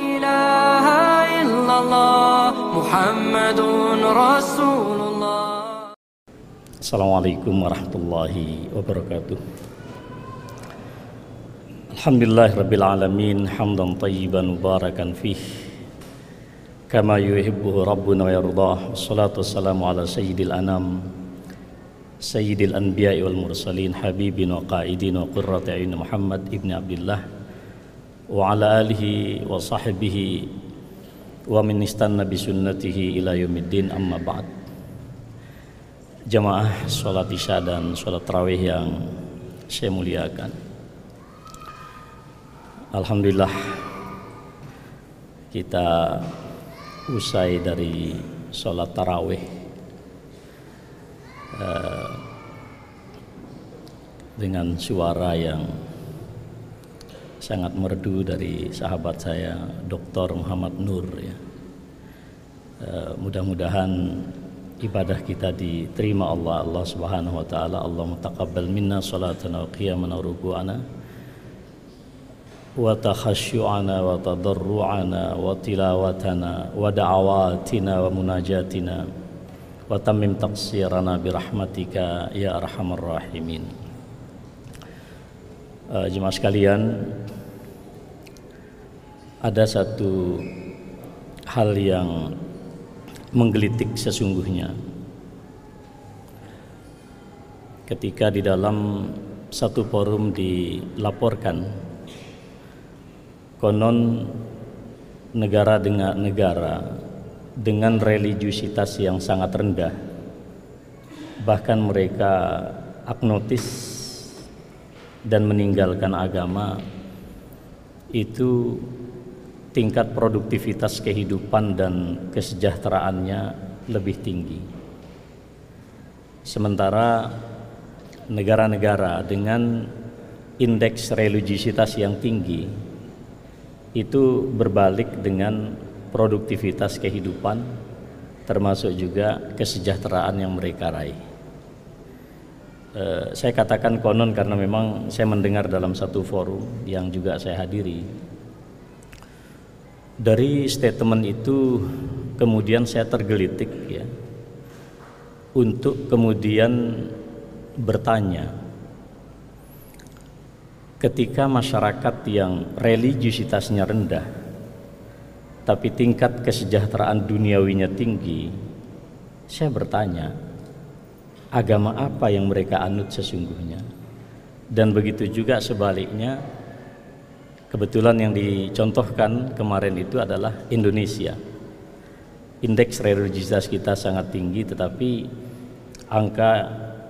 إله إلا الله محمد رسول الله Assalamualaikum warahmatullahi wabarakatuh Alhamdulillah Rabbil Alamin Hamdan tayyiban mubarakan fih Kama yuhibbuhu Rabbuna wa yardah Wassalatu wassalamu ala sayyidil anam Sayyidil anbiya'i wal mursalin Habibin wa qaidin wa qurrati ayun Muhammad ibn Abdullah Alihi wa sahbihi Wa min istanna bisunnatihi ila yumiddin amma ba'd. Jamaah sholat isya dan sholat tarawih yang saya muliakan. Alhamdulillah kita usai dari sholat tarawih eh, dengan suara yang sangat merdu dari sahabat saya Dr. Muhammad Nur ya. Eh, mudah-mudahan ibadah kita diterima Allah Allah Subhanahu wa taala Allah taqabbal minna salatana wa qiyamana wa ruku'ana wa takhasyu'ana wa tadarru'ana wa tilawatana wa da'awatina wa munajatina wa tammim taqsirana bi rahmatika ya arhamar rahimin uh, jemaah sekalian ada satu hal yang menggelitik sesungguhnya. Ketika di dalam satu forum dilaporkan konon negara dengan negara dengan religiusitas yang sangat rendah bahkan mereka agnotis dan meninggalkan agama itu tingkat produktivitas kehidupan dan kesejahteraannya lebih tinggi. Sementara negara-negara dengan indeks religiusitas yang tinggi itu berbalik dengan produktivitas kehidupan termasuk juga kesejahteraan yang mereka raih. Eh, saya katakan konon karena memang saya mendengar dalam satu forum yang juga saya hadiri. Dari statement itu kemudian saya tergelitik ya untuk kemudian bertanya. Ketika masyarakat yang religiusitasnya rendah tapi tingkat kesejahteraan duniawinya tinggi saya bertanya agama apa yang mereka anut sesungguhnya dan begitu juga sebaliknya Kebetulan yang dicontohkan kemarin itu adalah Indonesia. Indeks religiusitas kita sangat tinggi tetapi angka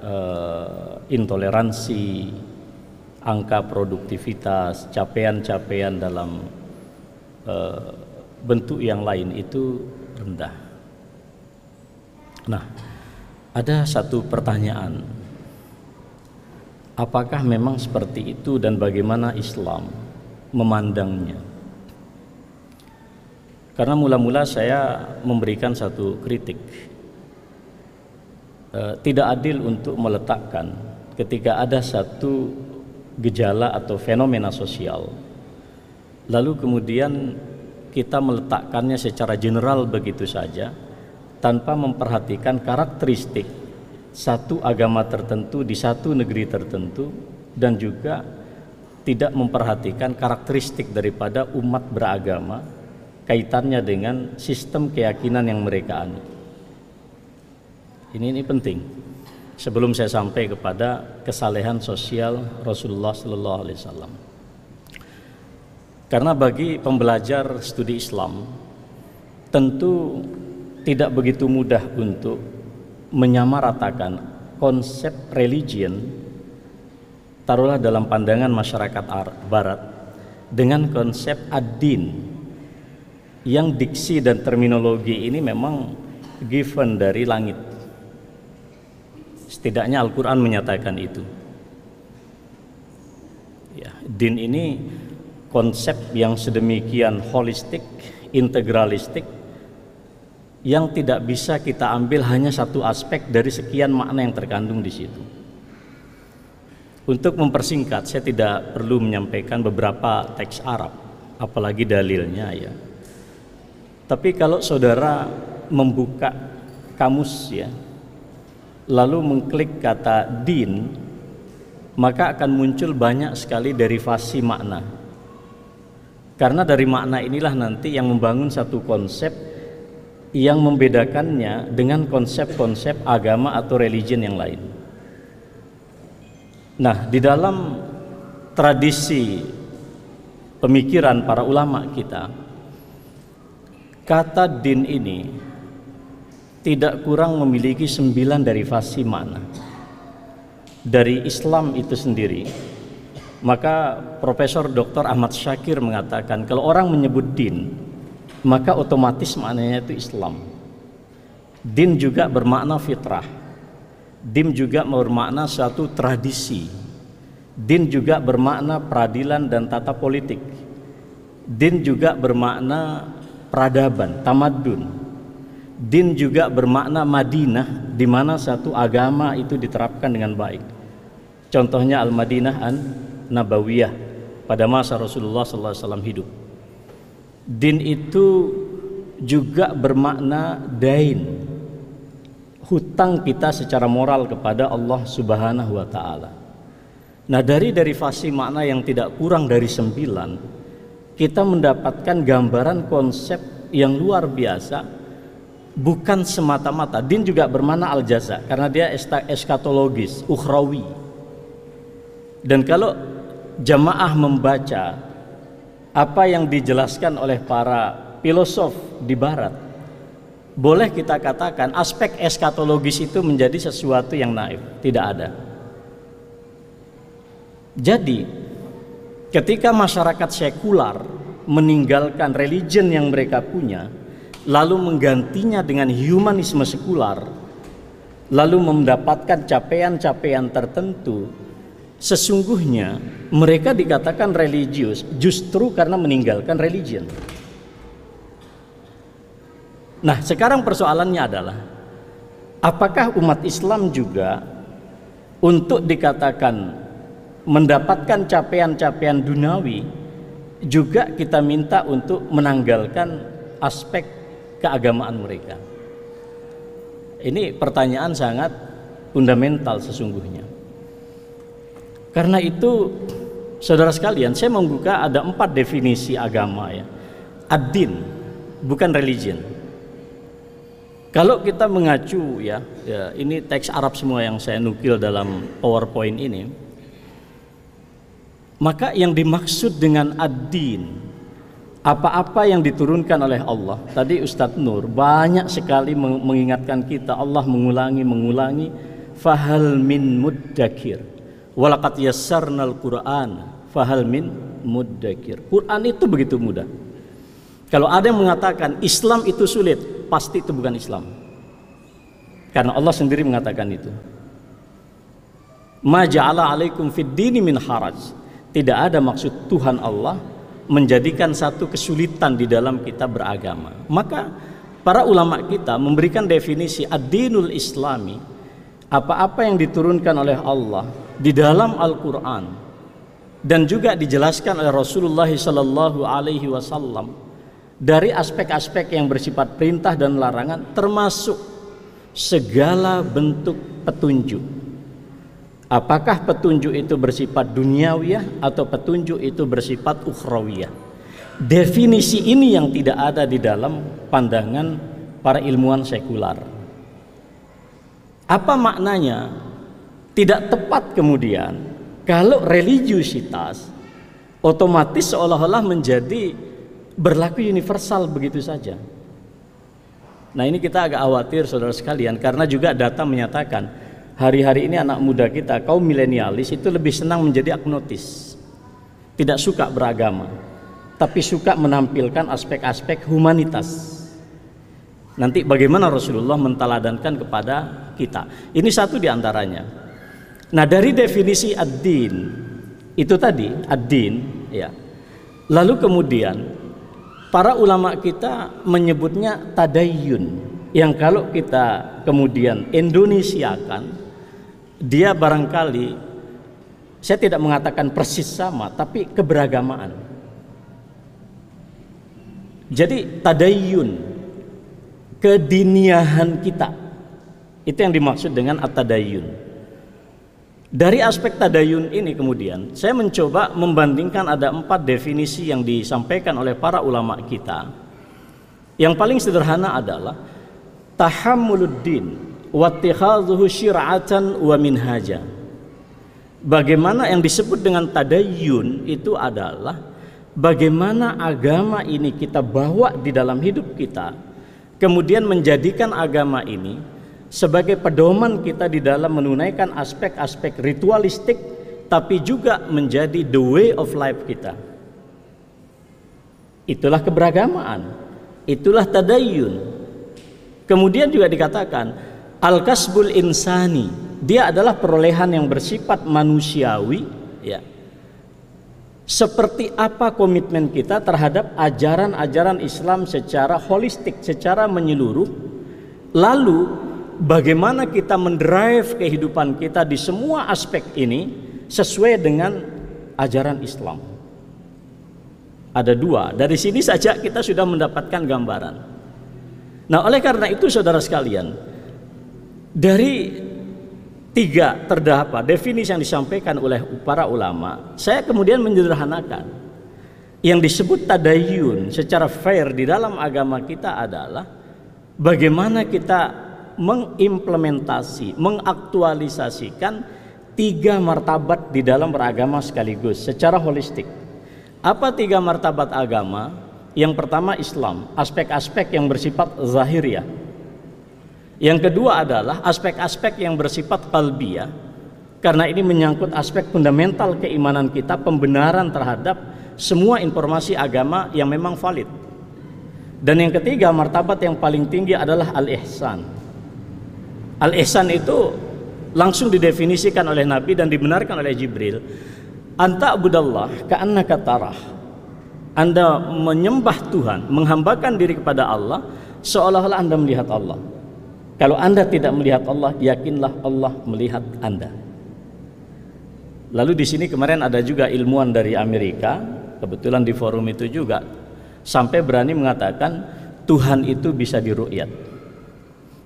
eh, intoleransi, angka produktivitas, capaian-capaian dalam eh, bentuk yang lain itu rendah. Nah, ada satu pertanyaan. Apakah memang seperti itu dan bagaimana Islam memandangnya. Karena mula-mula saya memberikan satu kritik. E, tidak adil untuk meletakkan ketika ada satu gejala atau fenomena sosial lalu kemudian kita meletakkannya secara general begitu saja tanpa memperhatikan karakteristik satu agama tertentu di satu negeri tertentu dan juga tidak memperhatikan karakteristik daripada umat beragama kaitannya dengan sistem keyakinan yang mereka anut. Ini ini penting. Sebelum saya sampai kepada kesalehan sosial Rasulullah Sallallahu Alaihi Wasallam. Karena bagi pembelajar studi Islam tentu tidak begitu mudah untuk menyamaratakan konsep religion taruhlah dalam pandangan masyarakat barat dengan konsep ad-din. Yang diksi dan terminologi ini memang given dari langit. Setidaknya Al-Quran menyatakan itu. Ya, din ini konsep yang sedemikian holistik integralistik yang tidak bisa kita ambil hanya satu aspek dari sekian makna yang terkandung di situ untuk mempersingkat, saya tidak perlu menyampaikan beberapa teks Arab apalagi dalilnya ya. Tapi kalau saudara membuka kamus ya, lalu mengklik kata din, maka akan muncul banyak sekali derivasi makna. Karena dari makna inilah nanti yang membangun satu konsep yang membedakannya dengan konsep-konsep agama atau religion yang lain. Nah, di dalam tradisi pemikiran para ulama kita, Kata din ini tidak kurang memiliki sembilan derivasi makna. Dari Islam itu sendiri, maka Profesor Dr. Ahmad Syakir mengatakan kalau orang menyebut din, maka otomatis maknanya itu Islam. Din juga bermakna fitrah. Din juga bermakna suatu tradisi. Din juga bermakna peradilan dan tata politik. Din juga bermakna peradaban, tamadun. Din juga bermakna Madinah di mana satu agama itu diterapkan dengan baik. Contohnya Al-Madinah an Nabawiyah pada masa Rasulullah SAW hidup. Din itu juga bermakna dain, hutang kita secara moral kepada Allah Subhanahu wa taala. Nah, dari derivasi makna yang tidak kurang dari sembilan, kita mendapatkan gambaran konsep yang luar biasa bukan semata-mata din juga bermana al jaza karena dia eskatologis ukhrawi dan kalau jamaah membaca apa yang dijelaskan oleh para filosof di barat. Boleh kita katakan aspek eskatologis itu menjadi sesuatu yang naif. Tidak ada. Jadi Ketika masyarakat sekular meninggalkan religion yang mereka punya, lalu menggantinya dengan humanisme sekular, lalu mendapatkan capaian-capaian tertentu, sesungguhnya mereka dikatakan religius justru karena meninggalkan religion. Nah, sekarang persoalannya adalah apakah umat Islam juga untuk dikatakan mendapatkan capaian-capaian dunawi juga kita minta untuk menanggalkan aspek keagamaan mereka. Ini pertanyaan sangat fundamental sesungguhnya. Karena itu, saudara sekalian, saya membuka ada empat definisi agama ya. Ad-din, bukan religion. Kalau kita mengacu ya, ya ini teks Arab semua yang saya nukil dalam PowerPoint ini maka yang dimaksud dengan ad-din apa-apa yang diturunkan oleh Allah. Tadi Ustadz Nur banyak sekali mengingatkan kita Allah mengulangi mengulangi fahal min muddakir. Walaqad yassarnal Qur'an fahal min muddakir. Quran itu begitu mudah. Kalau ada yang mengatakan Islam itu sulit, pasti itu bukan Islam. Karena Allah sendiri mengatakan itu. Ma ja'ala alaikum min haraj tidak ada maksud Tuhan Allah menjadikan satu kesulitan di dalam kita beragama. Maka para ulama kita memberikan definisi ad-dinul islami apa-apa yang diturunkan oleh Allah di dalam Al-Qur'an dan juga dijelaskan oleh Rasulullah sallallahu alaihi wasallam dari aspek-aspek yang bersifat perintah dan larangan termasuk segala bentuk petunjuk Apakah petunjuk itu bersifat duniawiyah atau petunjuk itu bersifat ukhrawiyah? Definisi ini yang tidak ada di dalam pandangan para ilmuwan sekular. Apa maknanya? Tidak tepat kemudian kalau religiusitas otomatis seolah-olah menjadi berlaku universal begitu saja. Nah ini kita agak khawatir saudara sekalian karena juga data menyatakan hari-hari ini anak muda kita kaum milenialis itu lebih senang menjadi agnotis. Tidak suka beragama tapi suka menampilkan aspek-aspek humanitas. Nanti bagaimana Rasulullah menteladankan kepada kita? Ini satu di antaranya nah dari definisi ad-din itu tadi ad-din ya. Lalu kemudian para ulama kita menyebutnya tadayun yang kalau kita kemudian Indonesiakan dia barangkali saya tidak mengatakan persis sama tapi keberagamaan. Jadi tadayun kediniahan kita itu yang dimaksud dengan at-tadayun. Dari aspek tadayun ini kemudian saya mencoba membandingkan ada empat definisi yang disampaikan oleh para ulama kita. Yang paling sederhana adalah tahammuluddin wa syir'atan wa minhaja. Bagaimana yang disebut dengan tadayun itu adalah bagaimana agama ini kita bawa di dalam hidup kita, kemudian menjadikan agama ini sebagai pedoman kita di dalam menunaikan aspek-aspek ritualistik, tapi juga menjadi the way of life kita. Itulah keberagamaan, itulah tadayun. Kemudian juga dikatakan al-kasbul insani, dia adalah perolehan yang bersifat manusiawi, ya seperti apa komitmen kita terhadap ajaran-ajaran Islam secara holistik, secara menyeluruh. Lalu bagaimana kita mendrive kehidupan kita di semua aspek ini sesuai dengan ajaran Islam. Ada dua, dari sini saja kita sudah mendapatkan gambaran. Nah, oleh karena itu saudara sekalian, dari tiga terdapat definisi yang disampaikan oleh para ulama saya kemudian menyederhanakan yang disebut tadayun secara fair di dalam agama kita adalah bagaimana kita mengimplementasi mengaktualisasikan tiga martabat di dalam beragama sekaligus secara holistik apa tiga martabat agama yang pertama Islam aspek-aspek yang bersifat zahiriah yang kedua adalah aspek-aspek yang bersifat kalbiyah karena ini menyangkut aspek fundamental keimanan kita, pembenaran terhadap semua informasi agama yang memang valid. Dan yang ketiga, martabat yang paling tinggi adalah al-ihsan. Al-ihsan itu langsung didefinisikan oleh Nabi dan dibenarkan oleh Jibril. Anta abudallah ka'annaka tarah. Anda menyembah Tuhan, menghambakan diri kepada Allah seolah-olah Anda melihat Allah. Kalau Anda tidak melihat Allah, yakinlah Allah melihat Anda. Lalu di sini kemarin ada juga ilmuwan dari Amerika, kebetulan di forum itu juga sampai berani mengatakan Tuhan itu bisa diru'yat.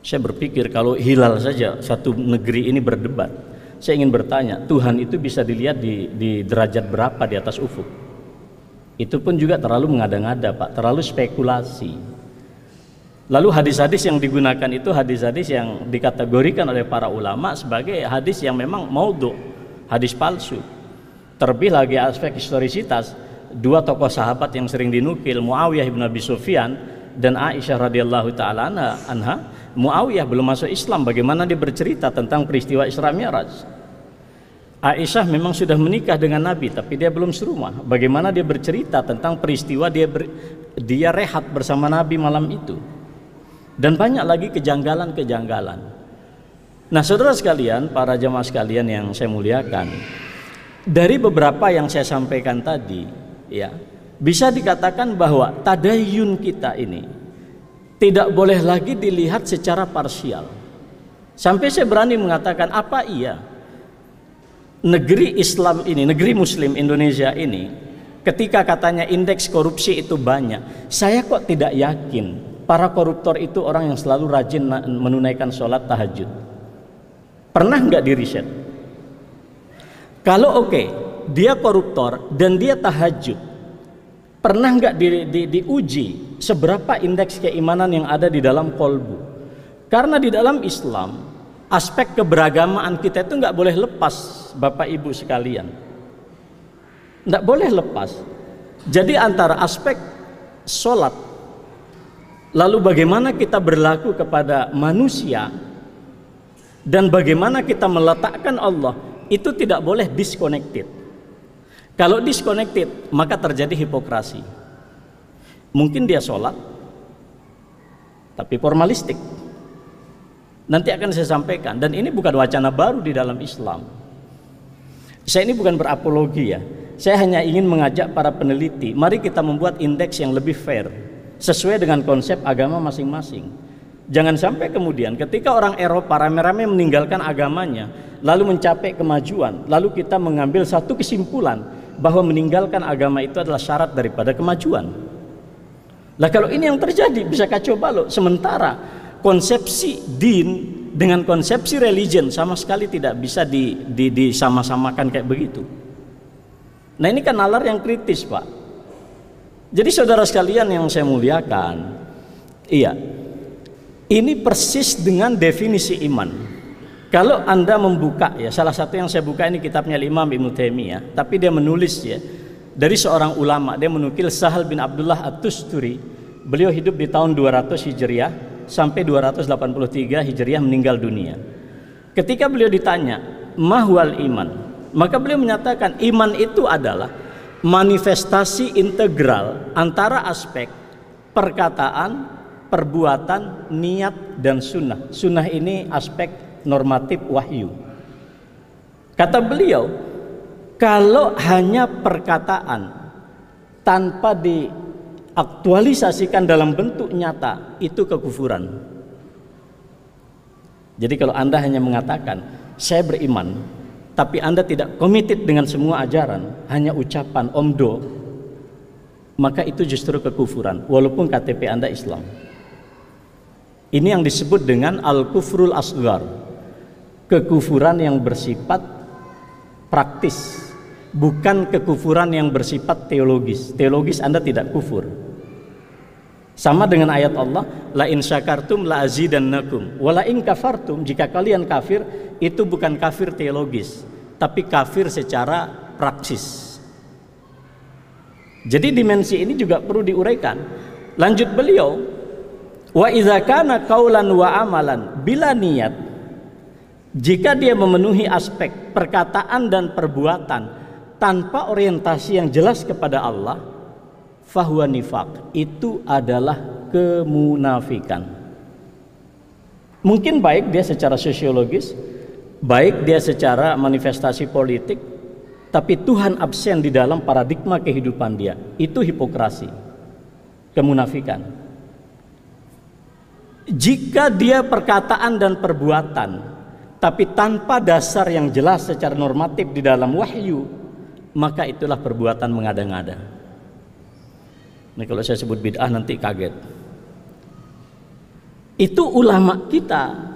Saya berpikir kalau hilal saja satu negeri ini berdebat, saya ingin bertanya, Tuhan itu bisa dilihat di, di derajat berapa di atas ufuk? Itu pun juga terlalu mengada-ngada, Pak, terlalu spekulasi. Lalu hadis-hadis yang digunakan itu hadis-hadis yang dikategorikan oleh para ulama sebagai hadis yang memang maudhu, hadis palsu. Terlebih lagi aspek historisitas, dua tokoh sahabat yang sering dinukil Muawiyah bin Abi Sufyan dan Aisyah radhiyallahu taala anha. Muawiyah belum masuk Islam, bagaimana dia bercerita tentang peristiwa Isra Mi'raj. Aisyah memang sudah menikah dengan Nabi tapi dia belum serumah. Bagaimana dia bercerita tentang peristiwa dia ber, dia rehat bersama Nabi malam itu dan banyak lagi kejanggalan-kejanggalan. Nah, saudara sekalian, para jemaah sekalian yang saya muliakan, dari beberapa yang saya sampaikan tadi, ya, bisa dikatakan bahwa tadayun kita ini tidak boleh lagi dilihat secara parsial. Sampai saya berani mengatakan apa iya negeri Islam ini, negeri Muslim Indonesia ini, ketika katanya indeks korupsi itu banyak, saya kok tidak yakin para koruptor itu orang yang selalu rajin menunaikan sholat tahajud. Pernah nggak di riset? Kalau oke, okay, dia koruptor dan dia tahajud, pernah nggak di, di, diuji seberapa indeks keimanan yang ada di dalam kolbu? Karena di dalam Islam, aspek keberagamaan kita itu nggak boleh lepas, Bapak Ibu sekalian. Nggak boleh lepas. Jadi antara aspek sholat Lalu bagaimana kita berlaku kepada manusia dan bagaimana kita meletakkan Allah itu tidak boleh disconnected. Kalau disconnected maka terjadi hipokrasi. Mungkin dia sholat tapi formalistik. Nanti akan saya sampaikan dan ini bukan wacana baru di dalam Islam. Saya ini bukan berapologi ya. Saya hanya ingin mengajak para peneliti, mari kita membuat indeks yang lebih fair sesuai dengan konsep agama masing-masing. Jangan sampai kemudian ketika orang Eropa rame-rame meninggalkan agamanya, lalu mencapai kemajuan, lalu kita mengambil satu kesimpulan bahwa meninggalkan agama itu adalah syarat daripada kemajuan. Lah kalau ini yang terjadi bisa kacau balau. Sementara konsepsi din dengan konsepsi religion sama sekali tidak bisa di, di, disama-samakan kayak begitu. Nah ini kan nalar yang kritis pak. Jadi saudara sekalian yang saya muliakan, iya, ini persis dengan definisi iman. Kalau anda membuka ya, salah satu yang saya buka ini kitabnya Imam Ibnu Taimiyah, tapi dia menulis ya dari seorang ulama, dia menukil Sahal bin Abdullah At-Tusturi. Beliau hidup di tahun 200 Hijriah sampai 283 Hijriah meninggal dunia. Ketika beliau ditanya, "Mahwal iman?" Maka beliau menyatakan iman itu adalah manifestasi integral antara aspek perkataan, perbuatan, niat dan sunnah. Sunnah ini aspek normatif wahyu. Kata beliau, kalau hanya perkataan tanpa diaktualisasikan dalam bentuk nyata, itu kekufuran. Jadi kalau Anda hanya mengatakan, saya beriman, tapi Anda tidak komited dengan semua ajaran, hanya ucapan omdo, maka itu justru kekufuran walaupun KTP Anda Islam. Ini yang disebut dengan al-kufrul asgar. Kekufuran yang bersifat praktis, bukan kekufuran yang bersifat teologis. Teologis Anda tidak kufur. Sama dengan ayat Allah, la in syakartum la azidannakum, wala in kafartum jika kalian kafir itu bukan kafir teologis, tapi kafir secara praksis. Jadi dimensi ini juga perlu diuraikan. Lanjut beliau, wa idza kana qaulan wa amalan bila niat jika dia memenuhi aspek perkataan dan perbuatan tanpa orientasi yang jelas kepada Allah, fahuwa nifak itu adalah kemunafikan. Mungkin baik dia secara sosiologis baik dia secara manifestasi politik tapi Tuhan absen di dalam paradigma kehidupan dia. Itu hipokrasi kemunafikan. Jika dia perkataan dan perbuatan tapi tanpa dasar yang jelas secara normatif di dalam wahyu maka itulah perbuatan mengada-ngada ini kalau saya sebut bid'ah nanti kaget. Itu ulama kita.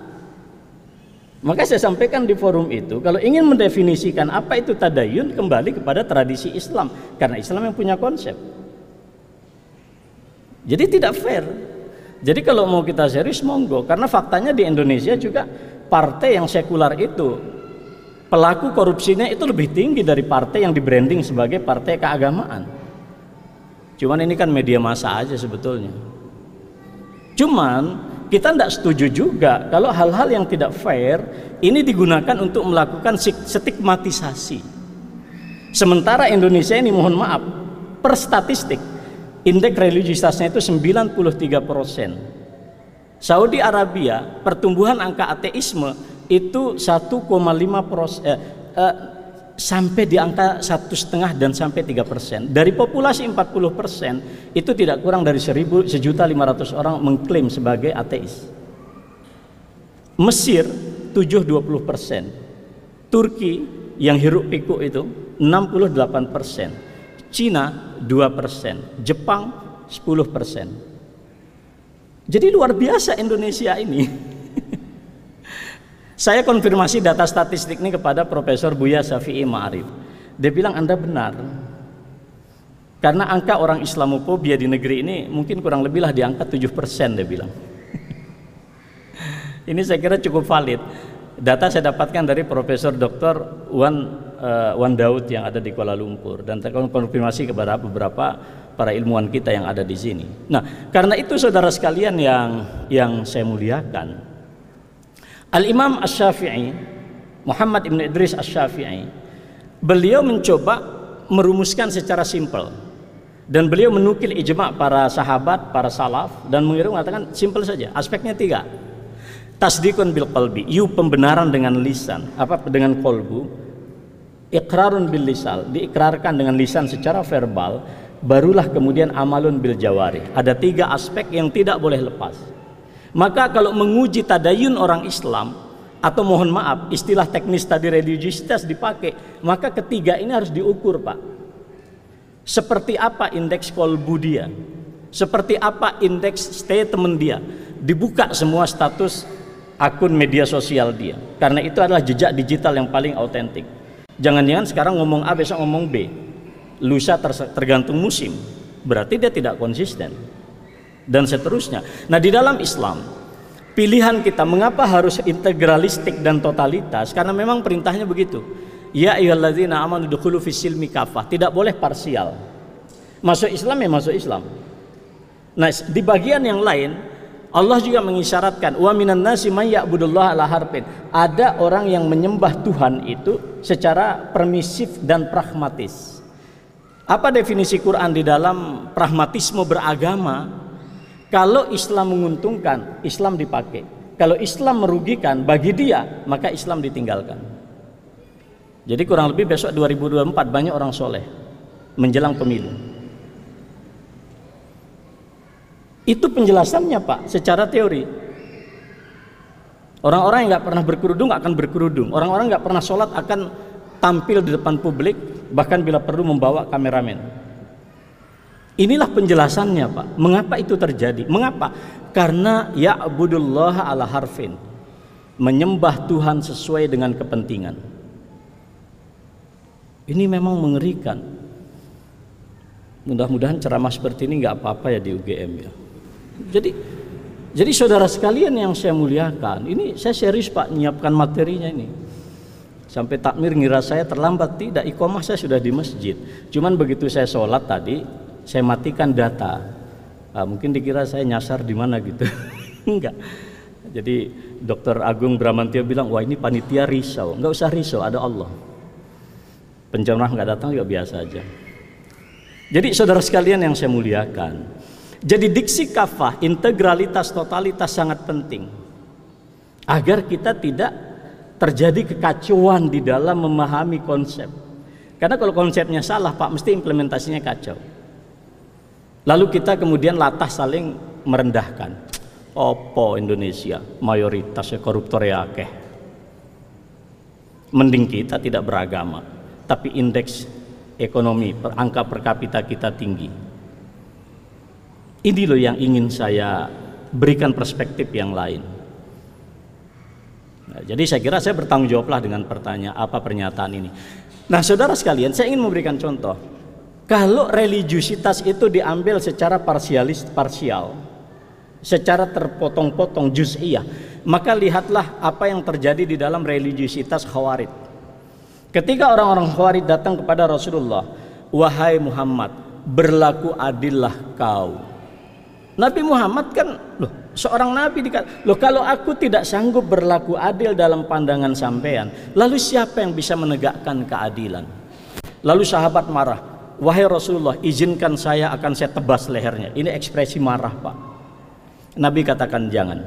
Maka saya sampaikan di forum itu, kalau ingin mendefinisikan apa itu tadayun, kembali kepada tradisi Islam. Karena Islam yang punya konsep. Jadi tidak fair. Jadi kalau mau kita serius, monggo. Karena faktanya di Indonesia juga partai yang sekular itu, pelaku korupsinya itu lebih tinggi dari partai yang di branding sebagai partai keagamaan. Cuman ini kan media massa aja sebetulnya. Cuman kita tidak setuju juga kalau hal-hal yang tidak fair ini digunakan untuk melakukan stigmatisasi. Sementara Indonesia ini mohon maaf per statistik indeks religiusitasnya itu 93 persen. Saudi Arabia pertumbuhan angka ateisme itu 1,5 persen. Eh, eh, sampai di angka satu setengah dan sampai tiga persen. Dari populasi 40 persen itu tidak kurang dari seribu sejuta lima ratus orang mengklaim sebagai ateis. Mesir 7-20 persen. Turki yang hiruk pikuk itu 68 persen. Cina 2 persen. Jepang 10 persen. Jadi luar biasa Indonesia ini Saya konfirmasi data statistik ini kepada Profesor Buya Syafi'i Ma'arif. Dia bilang Anda benar. Karena angka orang Islamofobia di negeri ini mungkin kurang lebih lah di angka 7% dia bilang. ini saya kira cukup valid. Data saya dapatkan dari Profesor Dr. Wan uh, Wan Daud yang ada di Kuala Lumpur dan saya konfirmasi kepada beberapa para ilmuwan kita yang ada di sini. Nah, karena itu saudara sekalian yang yang saya muliakan, Al-Imam Asy-Syafi'i, Muhammad Ibn Idris Asy-Syafi'i, beliau mencoba merumuskan secara simpel dan beliau menukil ijma para sahabat, para salaf dan mengirim mengatakan simpel saja, aspeknya tiga. Tasdikun bil qalbi, yu pembenaran dengan lisan, apa dengan kolbu, ikrarun bil lisan, diikrarkan dengan lisan secara verbal, barulah kemudian amalun bil jawari. Ada tiga aspek yang tidak boleh lepas. Maka kalau menguji tadayun orang Islam atau mohon maaf istilah teknis tadi religiusitas dipakai, maka ketiga ini harus diukur, Pak. Seperti apa indeks kolbu dia? Seperti apa indeks statement dia? Dibuka semua status akun media sosial dia. Karena itu adalah jejak digital yang paling autentik. Jangan-jangan sekarang ngomong A besok ngomong B. Lusa tergantung musim. Berarti dia tidak konsisten. Dan seterusnya. Nah, di dalam Islam pilihan kita mengapa harus integralistik dan totalitas karena memang perintahnya begitu. Ya ayyuhalladzina amanu dukhulu fis silmi kafah. Tidak boleh parsial. Masuk Islam ya masuk Islam Nah, di bagian yang lain Allah juga mengisyaratkan wa minan nasi may ala harfin. Ada orang yang menyembah Tuhan itu secara permisif dan pragmatis. Apa definisi Quran di dalam pragmatisme beragama? Kalau Islam menguntungkan, Islam dipakai. Kalau Islam merugikan bagi dia, maka Islam ditinggalkan. Jadi kurang lebih besok 2024 banyak orang soleh menjelang pemilu. Itu penjelasannya Pak, secara teori. Orang-orang yang nggak pernah berkerudung akan berkerudung. Orang-orang nggak pernah sholat akan tampil di depan publik, bahkan bila perlu membawa kameramen. Inilah penjelasannya Pak. Mengapa itu terjadi? Mengapa? Karena ya Abdullah ala harfin. Menyembah Tuhan sesuai dengan kepentingan. Ini memang mengerikan. Mudah-mudahan ceramah seperti ini nggak apa-apa ya di UGM ya. Jadi jadi saudara sekalian yang saya muliakan, ini saya serius Pak menyiapkan materinya ini. Sampai takmir ngira saya terlambat, tidak ikomah saya sudah di masjid. Cuman begitu saya sholat tadi, saya matikan data. Nah, mungkin dikira saya nyasar di mana gitu. Enggak. Jadi Dokter Agung Bramantio bilang, wah ini panitia risau. Enggak usah risau, ada Allah. Penjamah nggak datang juga biasa aja. Jadi saudara sekalian yang saya muliakan, jadi diksi kafah, integralitas, totalitas sangat penting. Agar kita tidak terjadi kekacauan di dalam memahami konsep. Karena kalau konsepnya salah Pak, mesti implementasinya kacau. Lalu kita kemudian latah saling merendahkan. Opo Indonesia mayoritasnya koruptor ya akeh. Mending kita tidak beragama, tapi indeks ekonomi, angka per kapita kita tinggi ini loh yang ingin saya berikan perspektif yang lain. Nah, jadi saya kira saya bertanggung jawablah dengan pertanyaan apa pernyataan ini. Nah, saudara sekalian, saya ingin memberikan contoh. Kalau religiusitas itu diambil secara parsialis parsial, secara terpotong-potong juz'iyah, maka lihatlah apa yang terjadi di dalam religiusitas Khawarid. Ketika orang-orang Khawarid datang kepada Rasulullah, "Wahai Muhammad, berlaku adillah kau." Nabi Muhammad kan loh seorang nabi dikata loh kalau aku tidak sanggup berlaku adil dalam pandangan sampean lalu siapa yang bisa menegakkan keadilan lalu sahabat marah wahai Rasulullah izinkan saya akan saya tebas lehernya. Ini ekspresi marah Pak. Nabi katakan jangan.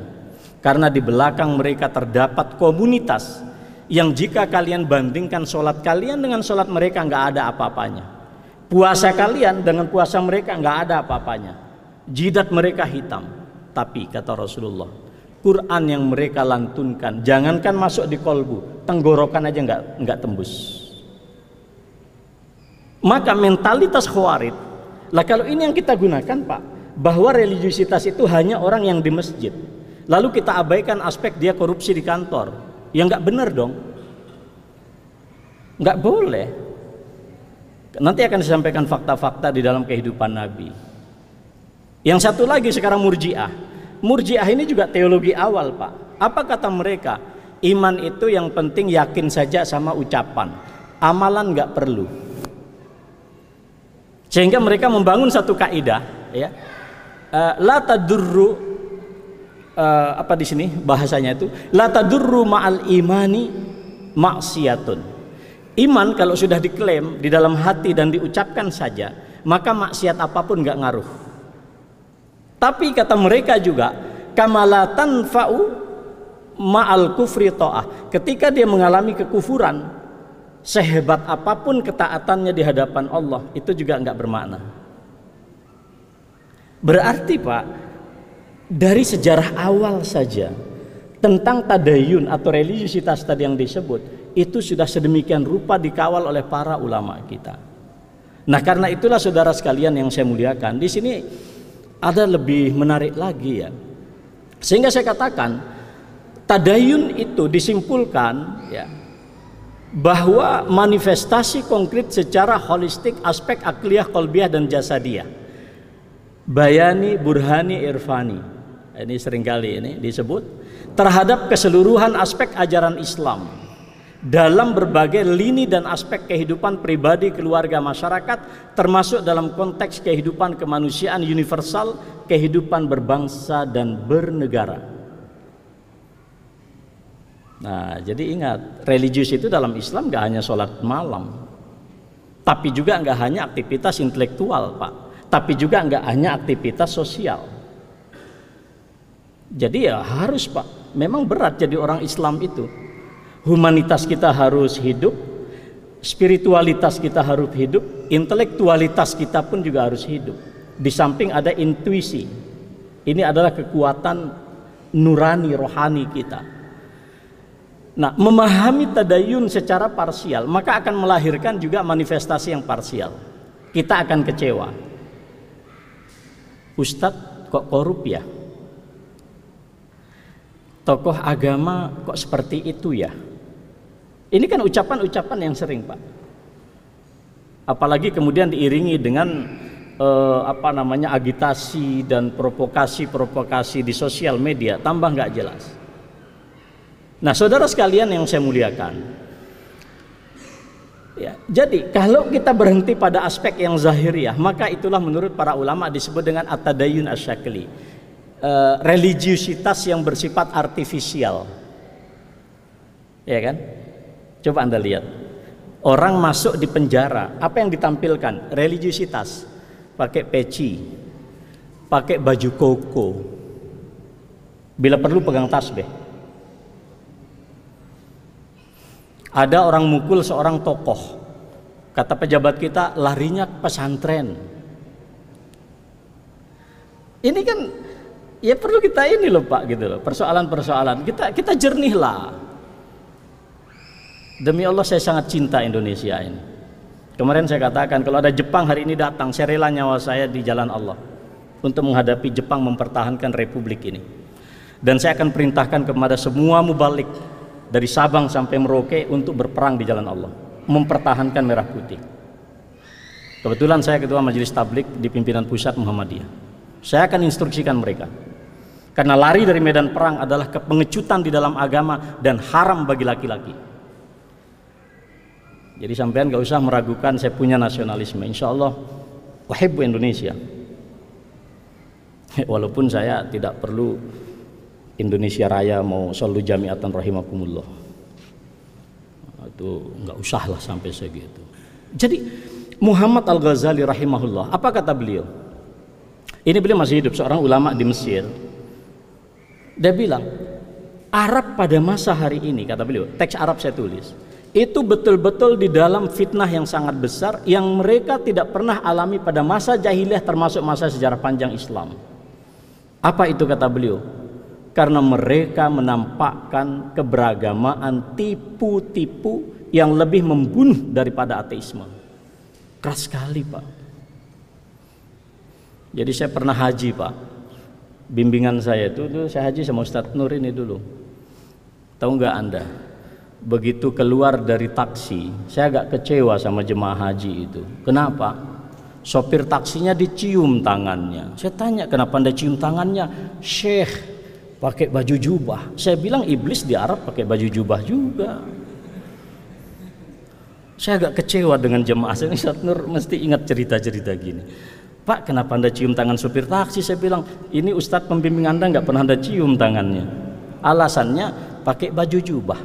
Karena di belakang mereka terdapat komunitas yang jika kalian bandingkan sholat kalian dengan sholat mereka nggak ada apa-apanya. Puasa kalian dengan puasa mereka nggak ada apa-apanya. Jidat mereka hitam. Tapi kata Rasulullah Quran yang mereka lantunkan jangankan masuk di kolbu tenggorokan aja nggak nggak tembus maka mentalitas khawarid lah kalau ini yang kita gunakan pak bahwa religiusitas itu hanya orang yang di masjid lalu kita abaikan aspek dia korupsi di kantor yang nggak benar dong nggak boleh nanti akan disampaikan fakta-fakta di dalam kehidupan Nabi yang satu lagi sekarang murjiah. Murjiah ini juga teologi awal, Pak. Apa kata mereka? Iman itu yang penting yakin saja sama ucapan. Amalan nggak perlu. Sehingga mereka membangun satu kaidah, ya. Uh, la tadurru uh, apa di sini bahasanya itu la tadurru ma'al imani maksiatun. Iman kalau sudah diklaim di dalam hati dan diucapkan saja, maka maksiat apa pun nggak ngaruh. Tapi kata mereka juga kamalatan fa'u ma'al kufri ta'ah. Ketika dia mengalami kekufuran, sehebat apa pun ketaatannya di hadapan Allah, itu juga enggak bermakna. Berarti Pak, dari sejarah awal saja tentang tadayun atau religiusitas tadi yang disebut, itu sudah sedemikian rupa dikawal oleh para ulama kita. Nah, karena itulah saudara sekalian yang saya muliakan, di sini ada lebih menarik lagi ya. Sehingga saya katakan tadayun itu disimpulkan ya bahwa manifestasi konkret secara holistik aspek akliyah, kolbiah dan jasadiyah. Bayani, burhani, irfani. Ini sering kali ini disebut terhadap keseluruhan aspek ajaran Islam dalam berbagai lini dan aspek kehidupan pribadi, keluarga, masyarakat, termasuk dalam konteks kehidupan kemanusiaan universal, kehidupan berbangsa dan bernegara. Nah, jadi ingat, religius itu dalam Islam gak hanya sholat malam, tapi juga nggak hanya aktivitas intelektual, Pak, tapi juga nggak hanya aktivitas sosial. Jadi ya harus, Pak. Memang berat jadi orang Islam itu humanitas kita harus hidup, spiritualitas kita harus hidup, intelektualitas kita pun juga harus hidup. Di samping ada intuisi. Ini adalah kekuatan nurani rohani kita. Nah, memahami tadayun secara parsial maka akan melahirkan juga manifestasi yang parsial. Kita akan kecewa. Ustadz kok korup ya? Tokoh agama kok seperti itu ya? Ini kan ucapan-ucapan yang sering, Pak. Apalagi kemudian diiringi dengan eh, apa namanya agitasi dan provokasi-provokasi di sosial media, tambah nggak jelas. Nah, saudara sekalian yang saya muliakan, ya, jadi kalau kita berhenti pada aspek yang zahiriah, maka itulah menurut para ulama disebut dengan atadayun asyakli, eh, religiusitas yang bersifat artifisial, ya kan? Coba Anda lihat. Orang masuk di penjara, apa yang ditampilkan? Religiusitas. Pakai peci, pakai baju koko. Bila perlu pegang tasbih. Ada orang mukul seorang tokoh. Kata pejabat kita, larinya ke pesantren. Ini kan ya perlu kita ini loh Pak gitu loh. Persoalan-persoalan. Kita kita jernihlah Demi Allah saya sangat cinta Indonesia ini. Kemarin saya katakan kalau ada Jepang hari ini datang, saya rela nyawa saya di jalan Allah untuk menghadapi Jepang mempertahankan republik ini. Dan saya akan perintahkan kepada semua mubalik dari Sabang sampai Merauke untuk berperang di jalan Allah, mempertahankan merah putih. Kebetulan saya ketua majelis tablik di pimpinan pusat Muhammadiyah. Saya akan instruksikan mereka. Karena lari dari medan perang adalah kepengecutan di dalam agama dan haram bagi laki-laki. Jadi sampean gak usah meragukan saya punya nasionalisme. Insya Allah wahib Indonesia. Walaupun saya tidak perlu Indonesia Raya mau selalu jamiatan rahimakumullah. Itu nggak usah lah sampai segitu. Jadi Muhammad Al Ghazali rahimahullah, apa kata beliau? Ini beliau masih hidup, seorang ulama di Mesir. Dia bilang, Arab pada masa hari ini, kata beliau, teks Arab saya tulis, itu betul-betul di dalam fitnah yang sangat besar yang mereka tidak pernah alami pada masa jahiliyah termasuk masa sejarah panjang Islam. Apa itu kata beliau? Karena mereka menampakkan keberagamaan tipu-tipu yang lebih membunuh daripada ateisme. Keras sekali, Pak. Jadi saya pernah haji, Pak. Bimbingan saya itu, dulu saya haji sama Ustadz Nur ini dulu. Tahu nggak Anda? begitu keluar dari taksi saya agak kecewa sama jemaah haji itu kenapa sopir taksinya dicium tangannya saya tanya kenapa anda cium tangannya syekh pakai baju jubah. Saya bilang iblis di Arab pakai baju jubah juga. Saya agak kecewa dengan jemaah saya. Ustaz Nur mesti ingat cerita-cerita gini. Pak kenapa anda cium tangan sopir taksi? Saya bilang ini Ustadz pembimbing anda nggak pernah anda cium tangannya. Alasannya pakai baju jubah.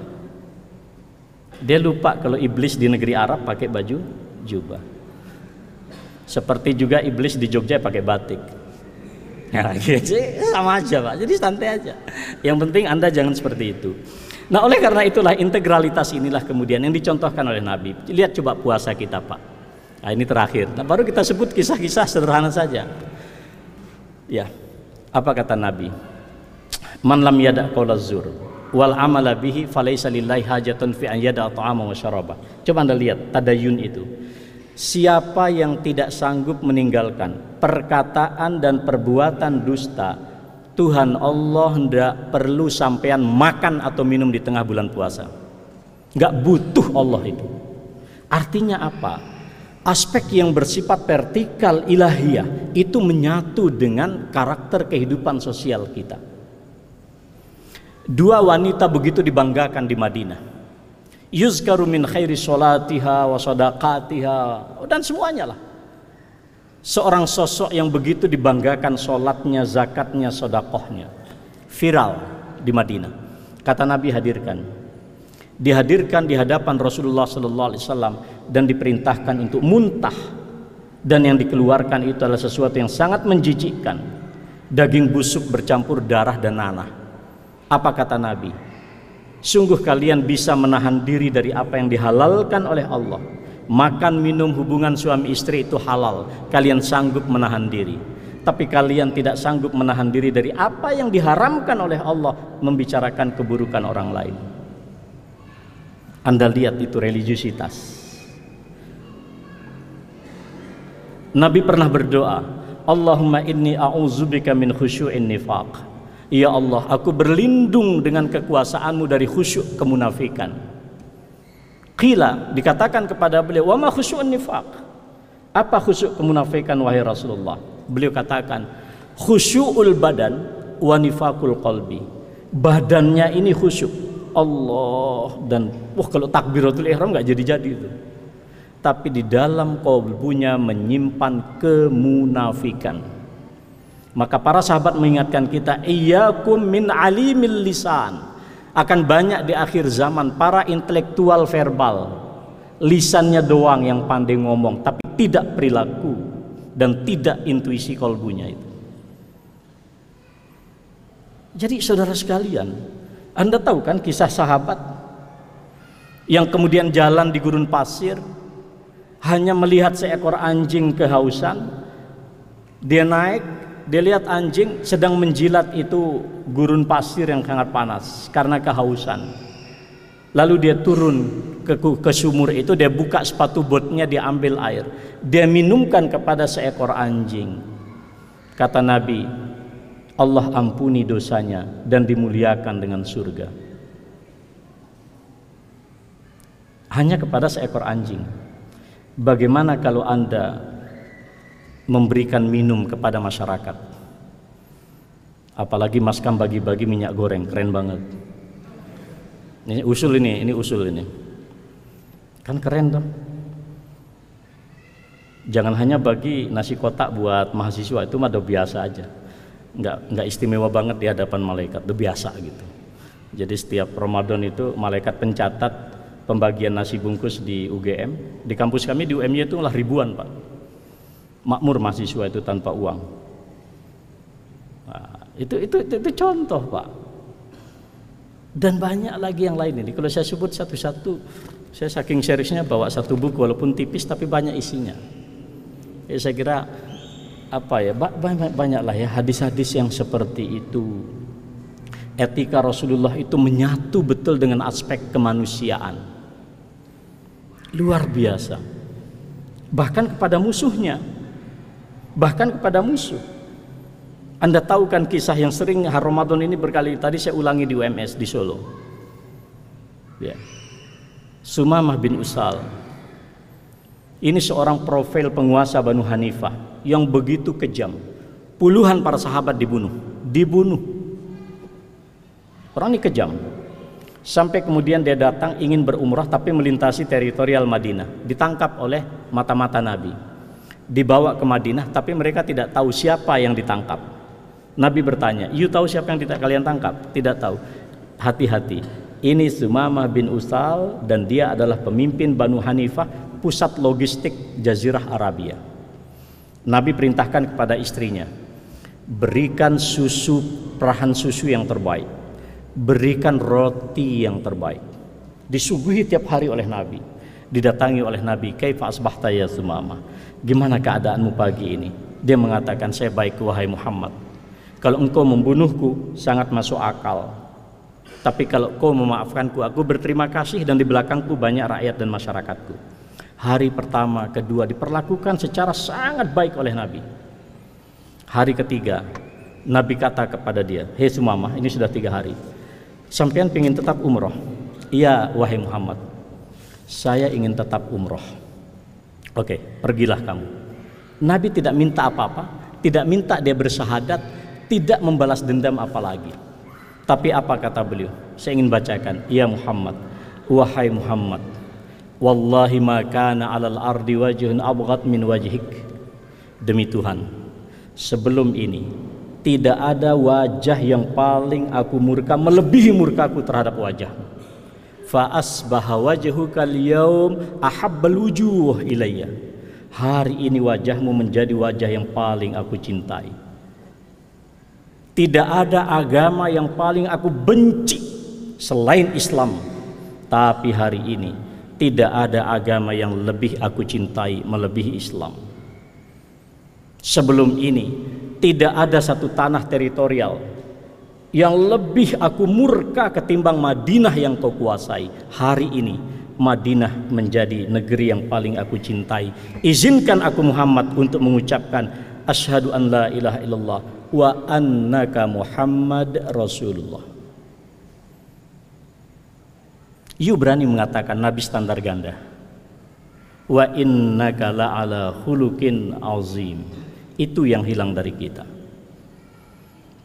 Dia lupa kalau iblis di negeri Arab pakai baju jubah. Seperti juga iblis di Jogja pakai batik. Ya, gitu. sama aja pak. Jadi santai aja. Yang penting anda jangan seperti itu. Nah oleh karena itulah integralitas inilah kemudian yang dicontohkan oleh Nabi. Lihat coba puasa kita pak. Nah ini terakhir. Nah, baru kita sebut kisah-kisah sederhana saja. Ya, apa kata Nabi? Man lam yada zur wal amala bihi falaisa lillahi hajatun fi an yada ta'ama wa syaraba. Coba Anda lihat tadayun itu. Siapa yang tidak sanggup meninggalkan perkataan dan perbuatan dusta, Tuhan Allah tidak perlu sampean makan atau minum di tengah bulan puasa. Nggak butuh Allah itu. Artinya apa? Aspek yang bersifat vertikal ilahiyah itu menyatu dengan karakter kehidupan sosial kita. Dua wanita begitu dibanggakan di Madinah yuzkaru min khairi sholatiha wa sadaqatiha dan semuanya lah. Seorang sosok yang begitu dibanggakan sholatnya, zakatnya, sodakohnya. Viral di Madinah. Kata Nabi hadirkan. Dihadirkan di hadapan Rasulullah Sallallahu Alaihi Wasallam dan diperintahkan untuk muntah. Dan yang dikeluarkan itu adalah sesuatu yang sangat menjijikkan. Daging busuk bercampur darah dan nanah. Apa kata Nabi Sungguh kalian bisa menahan diri dari apa yang dihalalkan oleh Allah. Makan minum hubungan suami istri itu halal. Kalian sanggup menahan diri. Tapi kalian tidak sanggup menahan diri dari apa yang diharamkan oleh Allah membicarakan keburukan orang lain. Anda lihat itu religiusitas. Nabi pernah berdoa, Allahumma inni a'udzubika min khusyu'in nifaq. Ya Allah, aku berlindung dengan kekuasaanmu dari khusyuk kemunafikan. Qila dikatakan kepada beliau, "Wa ma khusyu'un nifaq?" Apa khusyuk kemunafikan wahai Rasulullah? Beliau katakan, "Khusyu'ul badan wa nifaqul qalbi." Badannya ini khusyuk. Allah dan wah kalau takbiratul ihram nggak jadi-jadi itu. Tapi di dalam kalbunya menyimpan kemunafikan maka para sahabat mengingatkan kita, iyyakum min alimil lisan. Akan banyak di akhir zaman para intelektual verbal. Lisannya doang yang pandai ngomong, tapi tidak perilaku dan tidak intuisi kolbunya itu. Jadi saudara sekalian, Anda tahu kan kisah sahabat yang kemudian jalan di gurun pasir hanya melihat seekor anjing kehausan, dia naik dia lihat anjing sedang menjilat itu gurun pasir yang sangat panas karena kehausan. Lalu dia turun ke, ke sumur itu, dia buka sepatu botnya, dia ambil air. Dia minumkan kepada seekor anjing. Kata Nabi, Allah ampuni dosanya dan dimuliakan dengan surga. Hanya kepada seekor anjing. Bagaimana kalau Anda memberikan minum kepada masyarakat. Apalagi maskam bagi-bagi minyak goreng, keren banget. Ini usul ini, ini usul ini. Kan keren dong. Jangan hanya bagi nasi kotak buat mahasiswa itu mah udah biasa aja. Enggak enggak istimewa banget di hadapan malaikat, udah biasa gitu. Jadi setiap Ramadan itu malaikat pencatat pembagian nasi bungkus di UGM. Di kampus kami di UMY itu lah ribuan, Pak makmur mahasiswa itu tanpa uang. Nah, itu, itu, itu itu contoh pak. Dan banyak lagi yang lain ini. Kalau saya sebut satu-satu, saya saking seriusnya bawa satu buku walaupun tipis tapi banyak isinya. Ya, saya kira apa ya banyak banyaklah ya hadis-hadis yang seperti itu. Etika Rasulullah itu menyatu betul dengan aspek kemanusiaan. Luar biasa. Bahkan kepada musuhnya bahkan kepada musuh. Anda tahu kan kisah yang sering Ramadan ini berkali tadi saya ulangi di UMS di Solo. Ya. Sumamah bin Usal. Ini seorang profil penguasa Banu Hanifah yang begitu kejam. Puluhan para sahabat dibunuh, dibunuh. Orang ini kejam. Sampai kemudian dia datang ingin berumrah tapi melintasi teritorial Madinah, ditangkap oleh mata-mata Nabi dibawa ke Madinah tapi mereka tidak tahu siapa yang ditangkap. Nabi bertanya, "You tahu siapa yang tidak kalian tangkap?" Tidak tahu. Hati-hati. Ini Sumamah bin Usal dan dia adalah pemimpin Banu Hanifah, pusat logistik Jazirah Arabia. Nabi perintahkan kepada istrinya, berikan susu perahan susu yang terbaik, berikan roti yang terbaik. Disuguhi tiap hari oleh Nabi, didatangi oleh Nabi, "Kaifa asbahta ya Sumamah?" Gimana keadaanmu pagi ini? Dia mengatakan, saya baik wahai Muhammad. Kalau engkau membunuhku, sangat masuk akal. Tapi kalau kau memaafkanku, aku berterima kasih dan di belakangku banyak rakyat dan masyarakatku. Hari pertama, kedua diperlakukan secara sangat baik oleh Nabi. Hari ketiga, Nabi kata kepada dia, Hei Sumamah, ini sudah tiga hari. Sampean ingin tetap umroh? Iya, wahai Muhammad. Saya ingin tetap umroh. Oke, pergilah kamu. Nabi tidak minta apa-apa, tidak minta dia bersahadat, tidak membalas dendam apalagi. Tapi apa kata beliau? Saya ingin bacakan, "Ya Muhammad, wahai Muhammad, wallahi ma kana 'alal ardi wajhun abghad min wajhik." Demi Tuhan, sebelum ini tidak ada wajah yang paling aku murka melebihi murkaku terhadap wajahmu. Fa asbaha wajhuka al-yawm ahabbal wujuh ilayya. Hari ini wajahmu menjadi wajah yang paling aku cintai. Tidak ada agama yang paling aku benci selain Islam. Tapi hari ini tidak ada agama yang lebih aku cintai melebihi Islam. Sebelum ini tidak ada satu tanah teritorial yang lebih aku murka ketimbang Madinah yang kau kuasai. Hari ini Madinah menjadi negeri yang paling aku cintai. Izinkan aku Muhammad untuk mengucapkan asyhadu an la ilaha illallah wa annaka Muhammad Rasulullah. You berani mengatakan Nabi standar ganda. Wa innaka ala khuluqin azim. Itu yang hilang dari kita.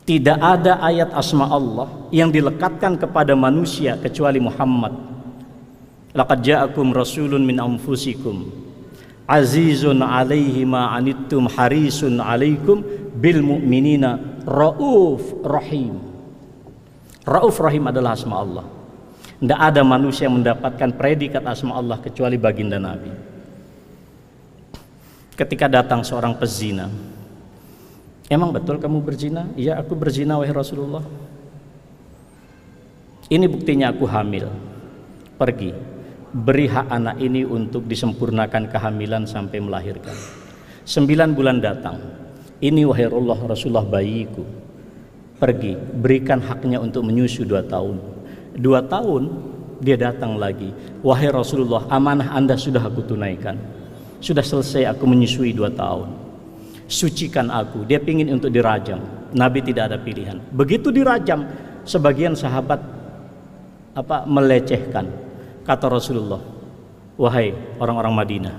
Tidak ada ayat asma Allah yang dilekatkan kepada manusia kecuali Muhammad. Laqad ja'akum rasulun min anfusikum azizun alaihi ma anittum harisun alaikum bil mu'minina rauf rahim. Rauf rahim adalah asma Allah. Tidak ada manusia yang mendapatkan predikat asma Allah kecuali baginda Nabi. Ketika datang seorang pezina, Emang betul kamu berzina? Iya aku berzina wahai Rasulullah. Ini buktinya aku hamil. Pergi. Beri hak anak ini untuk disempurnakan kehamilan sampai melahirkan. Sembilan bulan datang. Ini wahai Allah Rasulullah bayiku. Pergi. Berikan haknya untuk menyusu dua tahun. Dua tahun dia datang lagi. Wahai Rasulullah amanah anda sudah aku tunaikan. Sudah selesai aku menyusui dua tahun sucikan aku. Dia pingin untuk dirajam. Nabi tidak ada pilihan. Begitu dirajam, sebagian sahabat apa melecehkan. Kata Rasulullah, wahai orang-orang Madinah,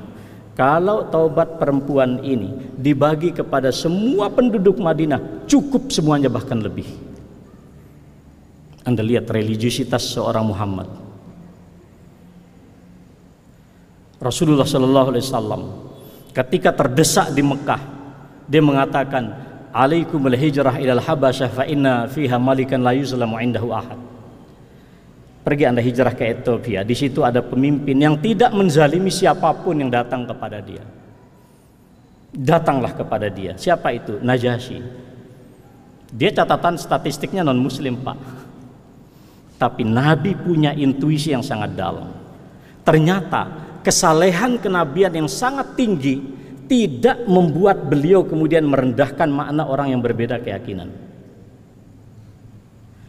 kalau taubat perempuan ini dibagi kepada semua penduduk Madinah, cukup semuanya bahkan lebih. Anda lihat religiusitas seorang Muhammad. Rasulullah Shallallahu Alaihi Wasallam ketika terdesak di Mekah dia mengatakan alaikumul hijrah ilal habasyah fa inna fiha malikan la yuzlamu indahu ahad. Pergi anda hijrah ke Ethiopia. Di situ ada pemimpin yang tidak menzalimi siapa pun yang datang kepada dia. Datanglah kepada dia. Siapa itu? Najasyi dia catatan statistiknya non muslim pak. Tapi Nabi punya intuisi yang sangat dalam. Ternyata kesalehan kenabian yang sangat tinggi tidak membuat beliau kemudian merendahkan makna orang yang berbeda keyakinan.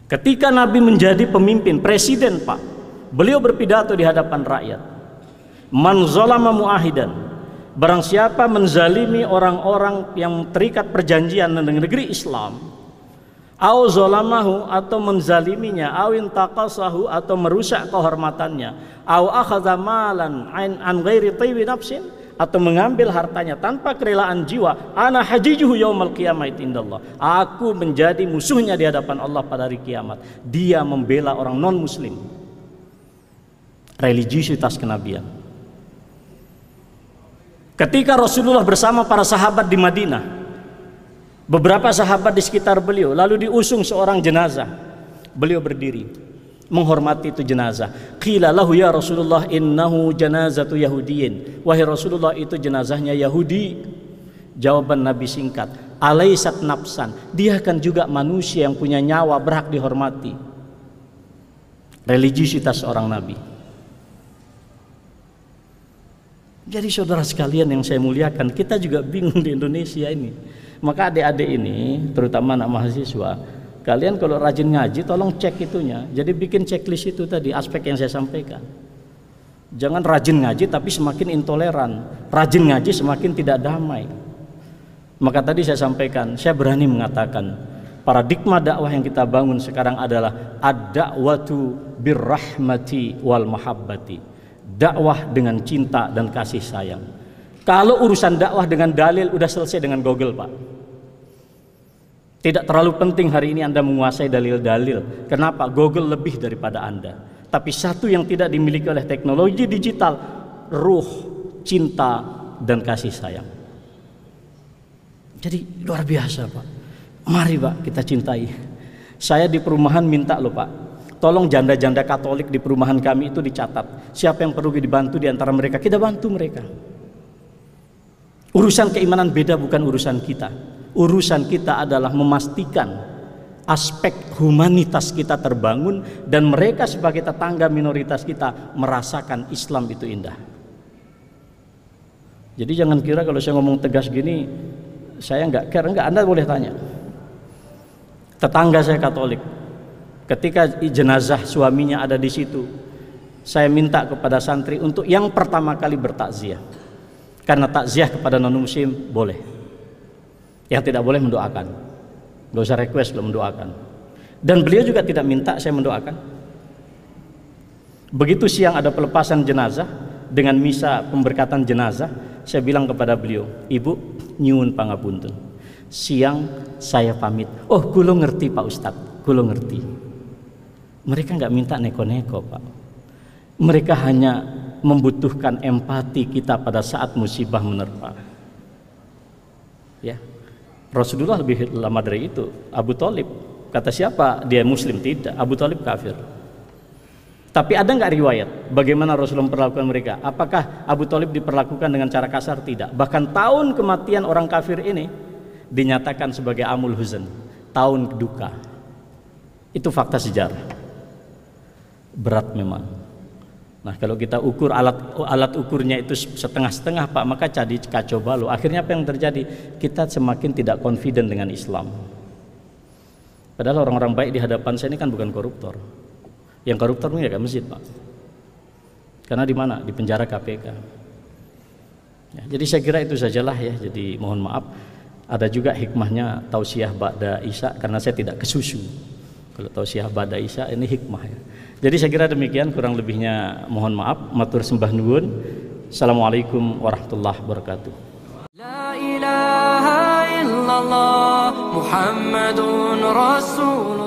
Ketika Nabi menjadi pemimpin, presiden Pak, beliau berpidato di hadapan rakyat. Man zalama muahidan, barang siapa menzalimi orang-orang yang terikat perjanjian dengan negeri Islam, au zalamahu atau menzaliminya, au intaqasahu atau merusak kehormatannya, au akhadha malan an, an ghairi nafsin, atau mengambil hartanya tanpa kerelaan jiwa ana hajijuhu yaumal qiyamah indallah. Aku menjadi musuhnya di hadapan Allah pada hari kiamat. Dia membela orang non muslim religiusitas kenabian. Ketika Rasulullah bersama para sahabat di Madinah beberapa sahabat di sekitar beliau lalu diusung seorang jenazah beliau berdiri menghormati itu jenazah. Qila lahu ya Rasulullah innahu janazatu Yahudiyin. Wahai Rasulullah itu jenazahnya Yahudi. Jawaban Nabi singkat, alaisat nafsan. Dia kan juga manusia yang punya nyawa berhak dihormati. Religiusitas seorang nabi. Jadi saudara sekalian yang saya muliakan, kita juga bingung di Indonesia ini. Maka adik-adik ini, terutama anak mahasiswa, Kalian kalau rajin ngaji tolong cek itunya. Jadi bikin checklist itu tadi aspek yang saya sampaikan. Jangan rajin ngaji tapi semakin intoleran. Rajin ngaji semakin tidak damai. Maka tadi saya sampaikan, saya berani mengatakan paradigma dakwah yang kita bangun sekarang adalah ad-da'watu birrahmati wal mahabbati. Dakwah dengan cinta dan kasih sayang. Kalau urusan dakwah dengan dalil udah selesai dengan Google, Pak. Tidak terlalu penting hari ini Anda menguasai dalil-dalil. Kenapa? Google lebih daripada Anda. Tapi satu yang tidak dimiliki oleh teknologi digital, ruh, cinta, dan kasih sayang. Jadi luar biasa Pak. Mari Pak kita cintai. Saya di perumahan minta loh Pak. Tolong janda-janda Katolik di perumahan kami itu dicatat. Siapa yang perlu dibantu di antara mereka, kita bantu mereka. Urusan keimanan beda bukan urusan kita urusan kita adalah memastikan aspek humanitas kita terbangun dan mereka sebagai tetangga minoritas kita merasakan Islam itu indah. Jadi jangan kira kalau saya ngomong tegas gini saya nggak care nggak Anda boleh tanya. Tetangga saya Katolik, ketika jenazah suaminya ada di situ, saya minta kepada santri untuk yang pertama kali bertakziah. Karena takziah kepada non muslim boleh yang tidak boleh mendoakan. Gak usah request belum mendoakan. Dan beliau juga tidak minta saya mendoakan. Begitu siang ada pelepasan jenazah dengan misa pemberkatan jenazah saya bilang kepada beliau ibu nyuwun pangapunten. Siang saya pamit. Oh kulo ngerti pak ustadz. Kulo ngerti. Mereka nggak minta neko-neko pak. Mereka hanya membutuhkan empati kita pada saat musibah menerpa. Ya Rasulullah lebih lama dari itu. Abu Talib kata siapa? Dia Muslim tidak. Abu Talib kafir. Tapi ada nggak riwayat bagaimana Rasulullah memperlakukan mereka? Apakah Abu Talib diperlakukan dengan cara kasar? Tidak. Bahkan tahun kematian orang kafir ini dinyatakan sebagai amul huzn, tahun duka. Itu fakta sejarah. Berat memang. Nah kalau kita ukur alat alat ukurnya itu setengah-setengah Pak maka jadi kacau balau. Akhirnya apa yang terjadi? Kita semakin tidak confident dengan Islam. Padahal orang-orang baik di hadapan saya ini kan bukan koruptor. Yang koruptor ini ya masjid Pak. Karena di mana? Di penjara KPK. Ya, jadi saya kira itu sajalah ya. Jadi mohon maaf. Ada juga hikmahnya tausiah Ba'da Isa karena saya tidak kesusu. Kalau tausiah Ba'da Isa ini hikmah ya. Jadi saya kira demikian kurang lebihnya mohon maaf matur sembah nuwun. Assalamualaikum warahmatullahi wabarakatuh. La ilaha illallah Muhammadun Rasulullah